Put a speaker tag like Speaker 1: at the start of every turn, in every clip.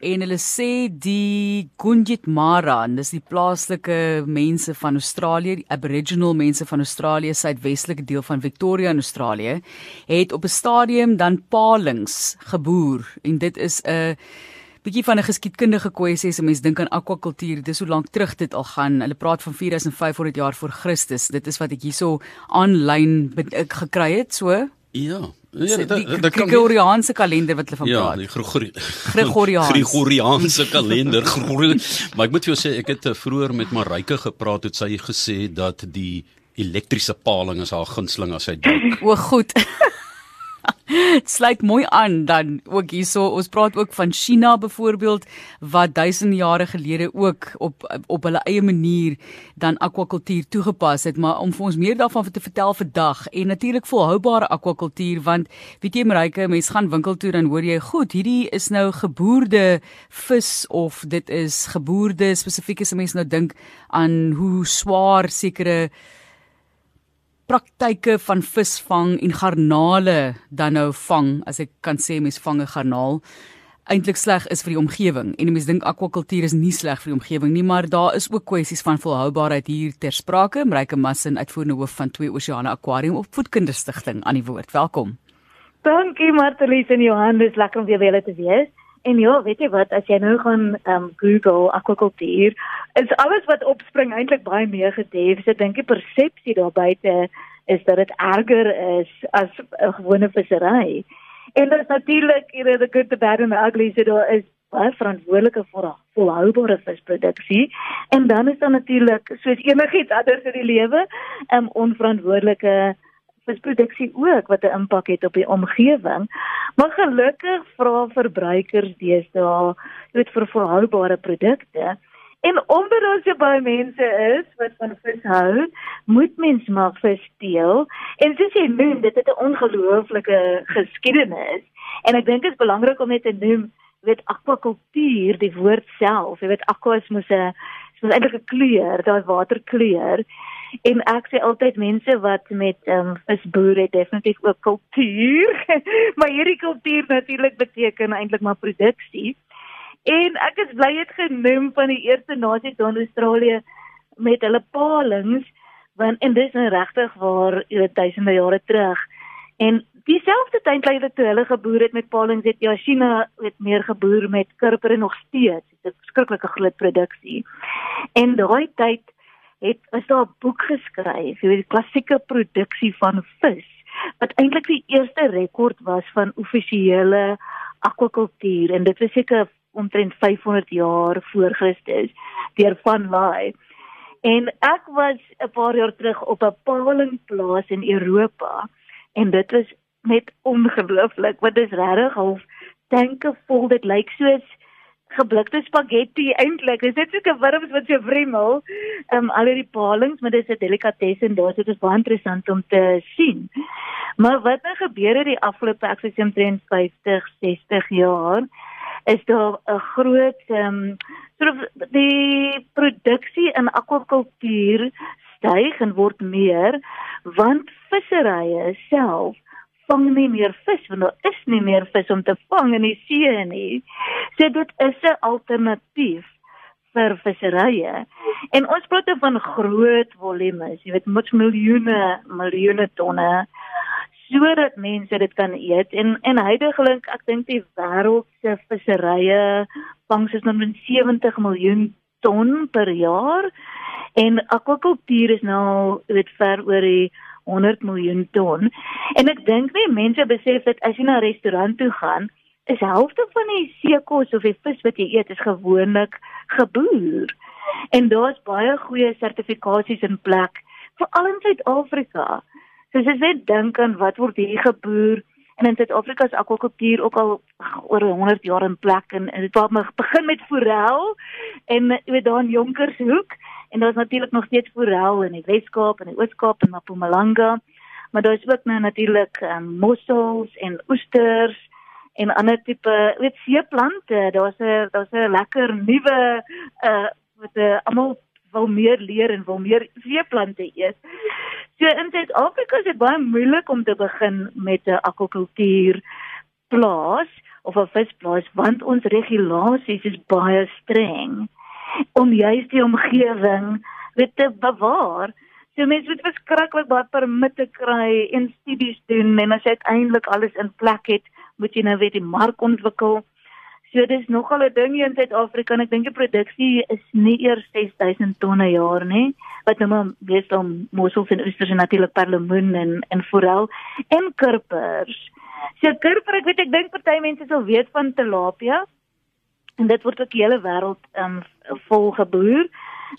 Speaker 1: en hulle sê die Gundit Mara, dis die plaaslike mense van Australië, die Aboriginal mense van Australië, suidwestelike deel van Victoria in Australië, het op 'n stadium dan palings geboer en dit is 'n bietjie van 'n geskiedkundige kwessie as 'n mens dink aan akwakultuur. Dis hoe lank terug dit al gaan. Hulle praat van 4500 jaar voor Christus. Dit is wat ek hierso aanlyn gekry het, so.
Speaker 2: Ja.
Speaker 1: Ja, die, die, die Gregoriaanse kalender wat hulle van
Speaker 2: ja,
Speaker 1: praat.
Speaker 2: Ja, die Gregori
Speaker 1: Gregoriaans.
Speaker 2: Gregoriaanse kalender. maar ek moet vir jou sê ek het eh, vroeër met Marike gepraat het sy gesê dat die elektriese paling is haar gunsteling as sy dink.
Speaker 1: O, goed. Dit sluit mooi aan dan ook hierso. Ons praat ook van China byvoorbeeld wat duisende jare gelede ook op op hulle eie manier dan akwakultuur toegepas het. Maar om vir ons meer daarvan te vertel vandag en natuurlik volhoubare akwakultuur want weet jy Marike mense gaan winkel toe dan hoor jy goed hierdie is nou geboorde vis of dit is geboorde spesifiek as mense nou dink aan hoe swaar sekere praktyke van visvang en garnale dan nou vang as ek kan sê mens vang 'n garnaal eintlik sleg is vir die omgewing. En mense dink akwakultuur is nie sleg vir die omgewing nie maar daar is ook kwessies van volhoubaarheid hier ter sprake. Mreike Massin uitvoerende hoof van Twee Oseane Aquarium op Voedkundigstichting aan die woord. Welkom.
Speaker 3: Dankie Martelies en Johan dis lekker om weer by julle te wees En ja, weet jy wat, as jy nou gaan um Google akwakultuur, is alles wat opspring eintlik baie negatief. So dink die persepsie daar buite is dat dit erger is as 'n gewone vissery. En dit is natuurlik, you know, the good, the bad and the ugly, so daar is baie verantwoordelike vir volhoubare visproduksie. En dan is daar natuurlik, soos enigiets anders in die lewe, um onverantwoordelike visproduksie ook wat 'n impak het op die omgewing. Maar gelukkig vra verbruikers deesdae net vir volhoubare produkte. En omdat ons so baie mense is wat van vis hou, moet mens maar vis steel. En soos jy noem, dit het 'n ongelooflike geskiedenis. En ek dink dit is belangrik om net te noem, weet akwakultuur, die woord self, jy weet aqua is mos 'n is mos eintlik 'n kleur, daai waterkleur. En ek sê altyd mense wat met ehm um, visboere definitief ook kultuur, maar hierdie kultuur natuurlik beteken eintlik maar produksie. En ek is bly het genoem van die eerste nasies in Australië met hulle palings want en dis nou regtig waar oor duisende jare terug. En dieselfde tyd lei dit toe hulle geboer het met palings het ja China het meer geboer met kurper en nog steeds. Dit is 'n skrikkelike groot produksie. En daai tyd het is daar 'n boek geskryf, jy weet klassieke produksie van vis wat eintlik die eerste rekord was van offisiële akwakultuur en dit was seker omtrent 500 jaar voor Christus deur van Laai. En ek was 'n paar jaar terug op 'n palingplaas in Europa en dit was net ongelooflik want dit is regtig half tanke vol dit lyk soos geblikte spaghetti eintlik. Dis net so 'n wurms wat so wrimmel. Ehm um, al die palings, maar dis 'n delikatesse en daar sit dit baie interessant om te sien. Maar wat nou gebeur het die afgelope ek sê omtrent 50, 60 jaar is daar 'n groot ehm um, soort die produksie in akwakultuur styg en word meer want visserye self vang nie meer vis want daar is nie meer vis om te vang in die see nie. So dit is 'n alternatief vir visserye. En ons praat van groot volumes, jy weet met miljoene, miljoene tonne sodat mense dit kan eet en en heidaglik ek dink die wêreld se visserye vangs is nou 70 miljoen ton per jaar en akwakultuur is nou weet ver oor die 100 miljoen ton. En ek dink nie mense besef dat as jy na 'n restaurant toe gaan, is helfte van die seekos of die vis wat jy eet is gewoonlik geboer. En daar's baie goeie sertifikasies in plek, veral in Suid-Afrika. So as jy dink aan wat word hier geboer en in Suid-Afrika is akwakultuur ook al oor 100 jaar in plek en dit begin met forel en jy weet daar in Jonkershoek En daar's natuurlik nog steeds forel in die Wes-Kaap en die Oos-Kaap en Mpumalanga. Maar daar is ook nou natuurlik um, mossels en oesters en ander tipe, weet seeplante. Daar's 'n daar's 'n lekker nuwe uh wat uh, almal wil meer leer en wil meer seeplante eet. So in Suid-Afrika is dit baie moeilik om te begin met 'n akwakultuur plaas of 'n visplaas want ons regulasies is baie streng om juist die omgewing weet te bewaar. So mense moet verskriklik baie permitte kry en studies doen en as jy uiteindelik alles in plek het, moet jy nou weet die mark ontwikkel. So dis nogal 'n ding hier in Suid-Afrika en ek dink die produksie is nie eers 6000 tonne per jaar nie. Wat nou maar meestal mossels en oesters en natuurlik perlemoen en en forel en kurpers. So kurper, ek weet ek dink party mense sal weet van tilapia. En dit word ook die hele wêreld um vol geboer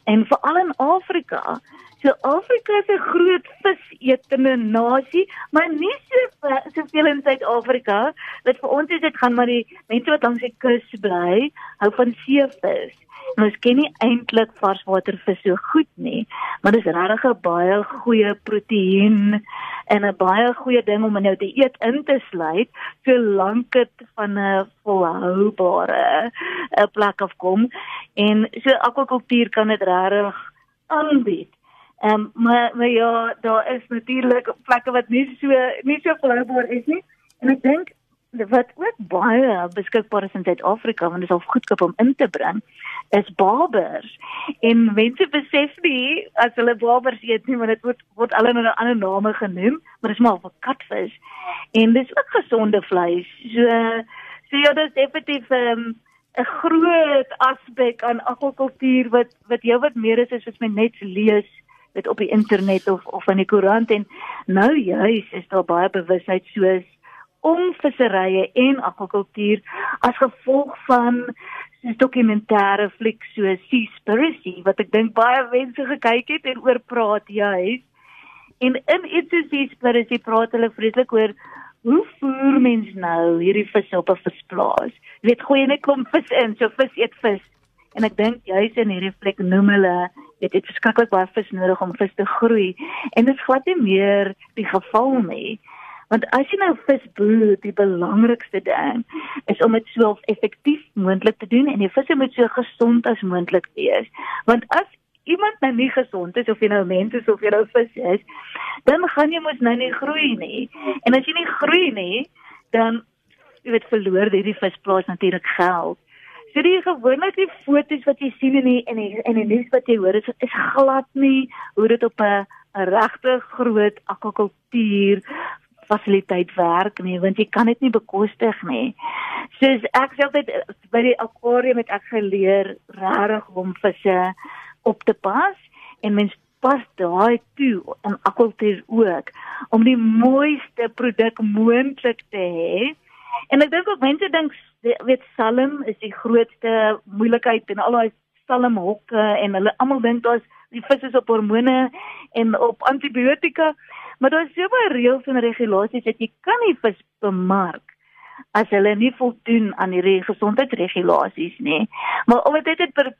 Speaker 3: en veral in Afrika. So Afrika is 'n groot visetende nasie, maar nie so soveel in Suid-Afrika. Dit vir ons is dit gaan maar die mense wat langs die kus bly, hou van seevis. En ons ken nie eintlik varswatervis so goed nie, maar dis regtig 'n baie goeie proteïen en 'n baie goeie ding om in jou dieet in te sluit solank dit van 'n volhoubare 'n plek afkom. En so akwakultuur kan dit regtig aanbied. Ehm um, maar maar ja, daar is natuurlik plekke wat nie so nie so volhoubaar is nie. En ek dink wat ook baie beskikbaar is in Suid-Afrika want dit is al goedkoop om in te bring is barbers. En mense besef nie as hulle barbers eet nie, want dit word word al onder 'n ander name genoem, maar dit is maar vir katvis. En dis ook gesonde vleis. So so ja, dit is definitief 'n um, 'n groot aspek aan akwakultuur wat wat jou wat meer is as wat mens net lees dit op die internet of of in die koerant en nou juis is daar baie bewusheid soos om visserye en akwakultuur as gevolg van dis dokumentêre fliek so Seaspiracy wat ek dink baie mense gekyk het en oor praat juis en in iets soos Seaspiracy praat hulle vreeslik oor hoe voer mens nou hierdie vis op 'n visplaas? Jy weet gooi net kom vis in so vis eet vis. En ek dink juis in hierdie fliek noem hulle dit het verskriklik baie vis nodig om vis te groei. En dit is glad nie meer die geval nie want as jy nou vis boer die belangrikste ding is om dit so effektief moontlik te doen en die visse moet so gesond as moontlik wees. Want as iemand nou nie gesond is of jy nou mens is of jy nou vis is dan gaan jy mos nou nie groei nie. En as jy nie groei nie dan jy weet verloor hierdie visplaas natuurlik geld. So die gewone die foto's wat jy sien in die in die in die nuus wat jy hoor is is glad nie hoe dit op 'n regte groot akwakultuur fasiliteit werk nie want jy kan dit nie bekostig nie. Soos ek sê altyd by die akwarium het ek geleer regtig om visse op te pas en mens pas daai toe in akwakultuur ook om die mooiste produk moontlik te hê. En ek dink ook mense dink weet salm is die grootste moeilikheid en al daai salmhokke en hulle almal dink daar's die vis is op hormone en op antibiotika, maar daar's so baie reëls en regulasies dat jy kan nie vis bemark as hulle nie voldoen aan die gesondheidsregulasies nie. Maar om dit dit per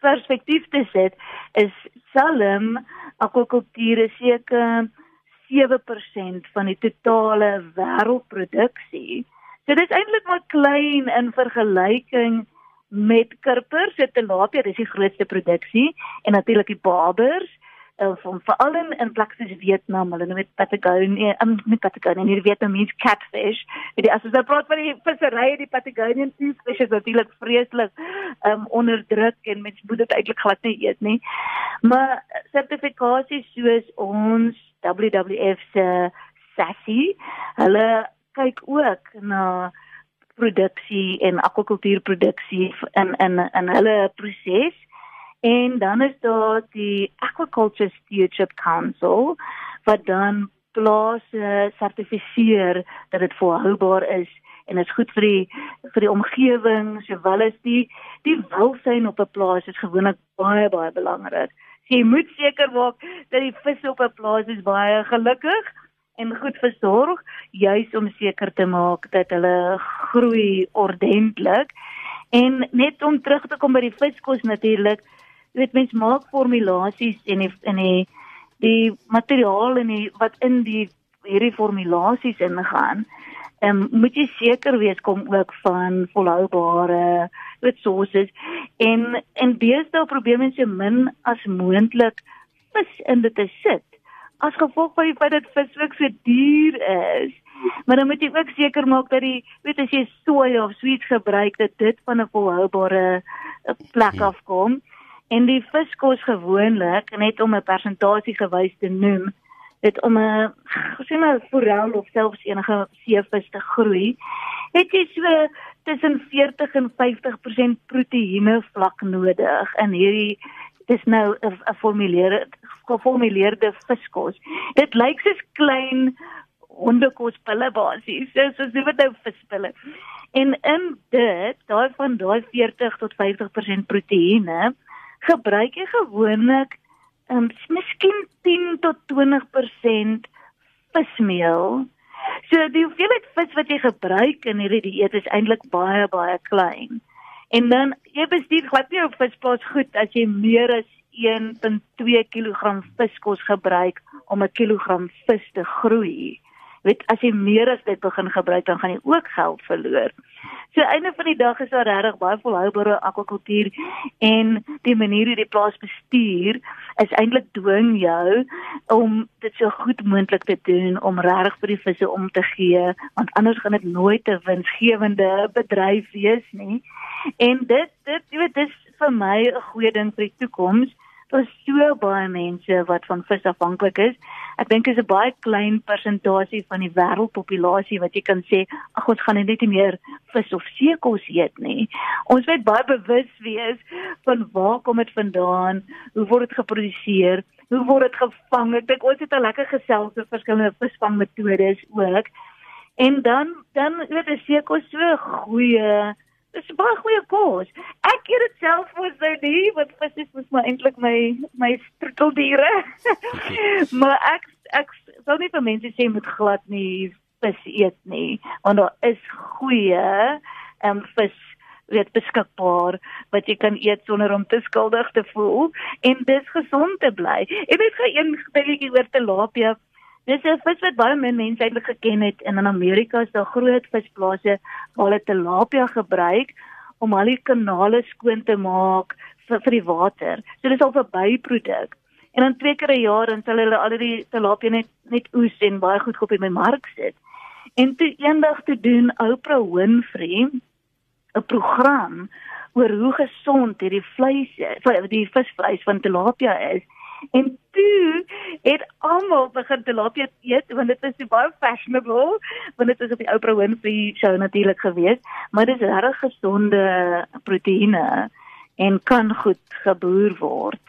Speaker 3: perspektief te sit, is salm akwakultuur seker 7% van die totale wêreldproduksie. So dit is eintlik maar klein in vergelyking met kurpers, dit tilapia, dis die grootste produksie en natuurlik die barbers uh, van veral in, in plekke soos Vietnam, hulle noem dit Patagonia, um, nie Patagonia, nie Vietnamese catfish. Dit is as jy praat van die visserye, die Patagonian fish is natuurlik vreeslik um, onderdruk en mens moet dit eintlik glad nie eet nie. Maar sertifikasies soos ons WWF se SASSI, hulle kyk ook na produksie en akwakultuurproduksie in in in hulle proses. En dan is daar die Aquaculture Stewardship Council wat dan plase sertifiseer dat dit volhoubaar is en is goed vir die vir die omgewing sowel as die die welstand op 'n plaas is gewoonlik baie baie belangrik. So jy moet seker maak dat die visse op 'n plaas is baie gelukkig en goed versorg juis om seker te maak dat hulle groei ordentlik. En net om terug te kom by die viskos natuurlik, jy weet mense maak formulasies en die in die die materiaal en die wat in die hierdie formulasies ingaan. Ehm um, moet jy seker wees kom ook van volhoubare resources en en beeste probeer mense min as moontlik vis in dit te sit as gevolg van die feit dat vis ook so duur is. Maar dan moet jy ook seker maak dat die weet as jy soja of sweet gebruik dat dit van 'n volhoubare eh, plek
Speaker 2: Hmm.
Speaker 3: afkom. En die vis kos gewoonlik net om 'n persentasie gewys te noem, dit om 'n sê maar forel of selfs enige seevis te groei, het jy so tussen 40 en 50% proteïene vlak nodig in hierdie dis nou 'n 'n formuleerde geformuleerde viskos. Dit lyk soos klein hondekospille basies. So so so wat nou vispille. En in dit, daai van daai 40 tot 50% proteïene, gebruik jy gewoonlik um, miskien 10 tot 20% vismeel. So die hoeveelheid vis wat jy gebruik in hierdie dieet is eintlik baie baie klein. En dan jy bestuur glad nie jou visplaas goed as jy meer as 1.2 kg viskos gebruik om 'n kilogram vis te groei. Jy weet as jy meer as dit begin gebruik dan gaan jy ook geld verloor. So einde van die dag is daar regtig baie volhoubare akwakultuur en die manier hoe die plaas bestuur is eintlik dwing jou om dit so goed moontlik te doen om regtig vir die visse om te gee want anders gaan dit nooit 'n winsgewende bedryf wees nie. En dit dit jy weet dis vir my 'n goeie ding vir die toekoms. Daar's so baie mense wat van vis afhanklik is. Ek dink dit is 'n baie klein persentasie van die wêreldpopulasie wat jy kan sê, ag ons gaan net nie meer vis of seekos eet nie. Ons moet baie bewus wees van waar kom dit vandaan, hoe word dit geproduseer, hoe word dit gevang? Ek dink ons het 'n lekker gesels oor verskillende visvangmetodes ook. En dan dan weet jy seekos so goeie Dis baie goeie kos. Ek eet dit self mos nou nie, want vis is mos maar eintlik my my troeteldiere. maar ek ek sou nie vir mense sê moet glad nie vis eet nie, want daar is goeie ehm um, vis weet beskikbaar wat jy kan eet sonder om te skuldig te voel en dis gesond te bly. En net gou een dingetjie oor tilapia. Dis 'n vis wat baie min mense eintlik geken het en in Amerika is daar groot visplase waar hulle tilapia gebruik om al die kanale skoon te maak vir, vir die water. So dis al 'n byproduk. En dan twee keer 'n jaar dan sal hulle al die tilapia net net oes en baie goed op in my mark sit. En toe eendag te doen Oprah Winfrey 'n program oor hoe gesond hierdie vleis is, die visvleis van tilapia is. En toe het almal begin tilapia eet want dit is so baie fashionable want dit is op die Oprah Winfrey show natuurlik gewees, maar dit is regtig gesonde proteïene en kan goed geboer word.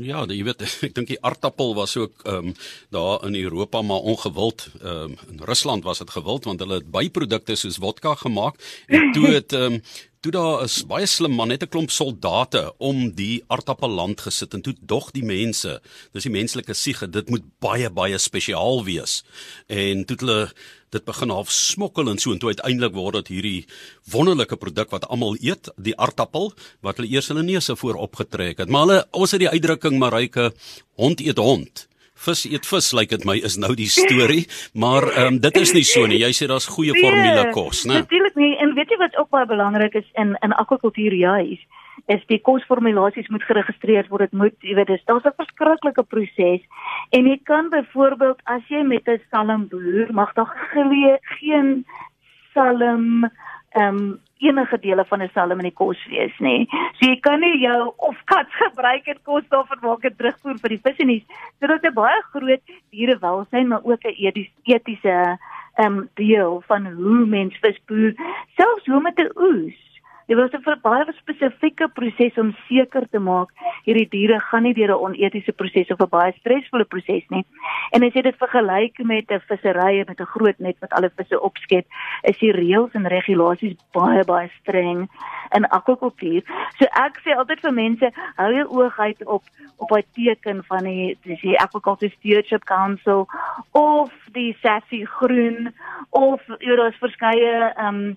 Speaker 2: Ja, jy weet ek dink die aartappel was ook ehm um, daar in Europa maar ongewild. Ehm um, in Rusland was dit gewild want hulle het byprodukte soos vodka gemaak en toe het ehm um, toe daar is baie slim man net 'n klomp soldate om die aartappelland gesit en toe dog die mense, dis die menslike siege, dit moet baie baie spesiaal wees. En toe hulle dit begin half smokkel en so en toe uiteindelik word dit hierdie wonderlike produk wat almal eet, die aartappel wat hulle eers hulle neuse voor opgetrek het. Maar hulle ons het die uitdrukking Marike hond eet hond. Vis eet vis, lyk like dit my is nou die storie, maar ehm um, dit is nie so nie. Jy sê daar's goeie formule kos, né?
Speaker 3: Natuurlik nie. En weet jy wat ook baie belangrik is in in akwakultuur juis, is die kosformulasies moet geregistreer word. Dit moet, jy weet, dis daar's 'n verskriklike proses. En jy kan byvoorbeeld as jy met 'n salm boer, mag daar gele, geen salm ehm um, enige dele van 'n salm in die kos wees nê. So jy kan nie jou of kat gebruik en kos daarvan maak en terugvoer vir die visse nie. So dit is baie groot dierewelsyn maar ook 'n etiese ehm um, deel van hoe mens vis boer, selfs hoe met 'n oes. Dit was 'n baie spesifieke proses om seker te maak hierdie diere gaan nie deur 'n onetiese proses of 'n baie stresvolle proses nie. En as jy dit vergelyk met 'n visserye met 'n groot net wat alle visse opskep, is die reëls en regulasies baie baie streng in akwakultuur. So ek sê altyd vir mense, hou jou oog uit op op daai teken van die dis die Aquaculture Stewardship Council of die SASSI groen of jy daar's verskeie ehm um,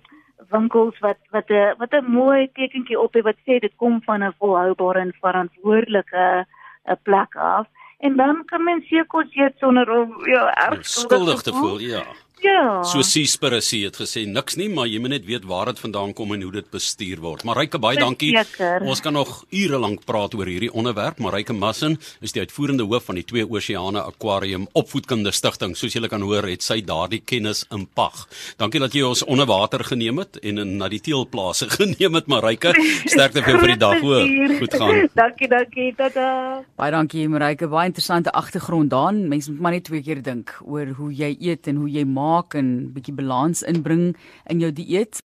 Speaker 3: winkels wat wat 'n wat 'n mooi tekentjie op het wat sê dit kom van 'n volhoubare en verantwoordelike 'n plek af en dan kan mens seker eet sonder om ja erg
Speaker 2: skuldig te voel, ja.
Speaker 3: Ja.
Speaker 2: So Seaspiracy het gesê niks nie, maar jy moet net weet waar dit vandaan kom en hoe dit bestuur word. Mareike baie dankie.
Speaker 3: Verseker.
Speaker 2: Ons kan nog ure lank praat oor hierdie onderwerp. Mareike Massin is die uitvoerende hoof van die Twee Oseane Aquarium Opvoedkundige Stichting. Soos julle kan hoor, het sy daardie kennis in pag. Dankie dat jy ons onder water geneem het en in na die teelplase geneem het, Mareike. Sterkte vir jou vir die dag hoor. Goed gaan.
Speaker 3: Dankie, dankie. Tata.
Speaker 1: Baie dankie Marike, baie interessante agtergrond daan. Mense moet maar net twee keer dink oor hoe jy eet en hoe jy maak en bietjie balans inbring in jou dieet.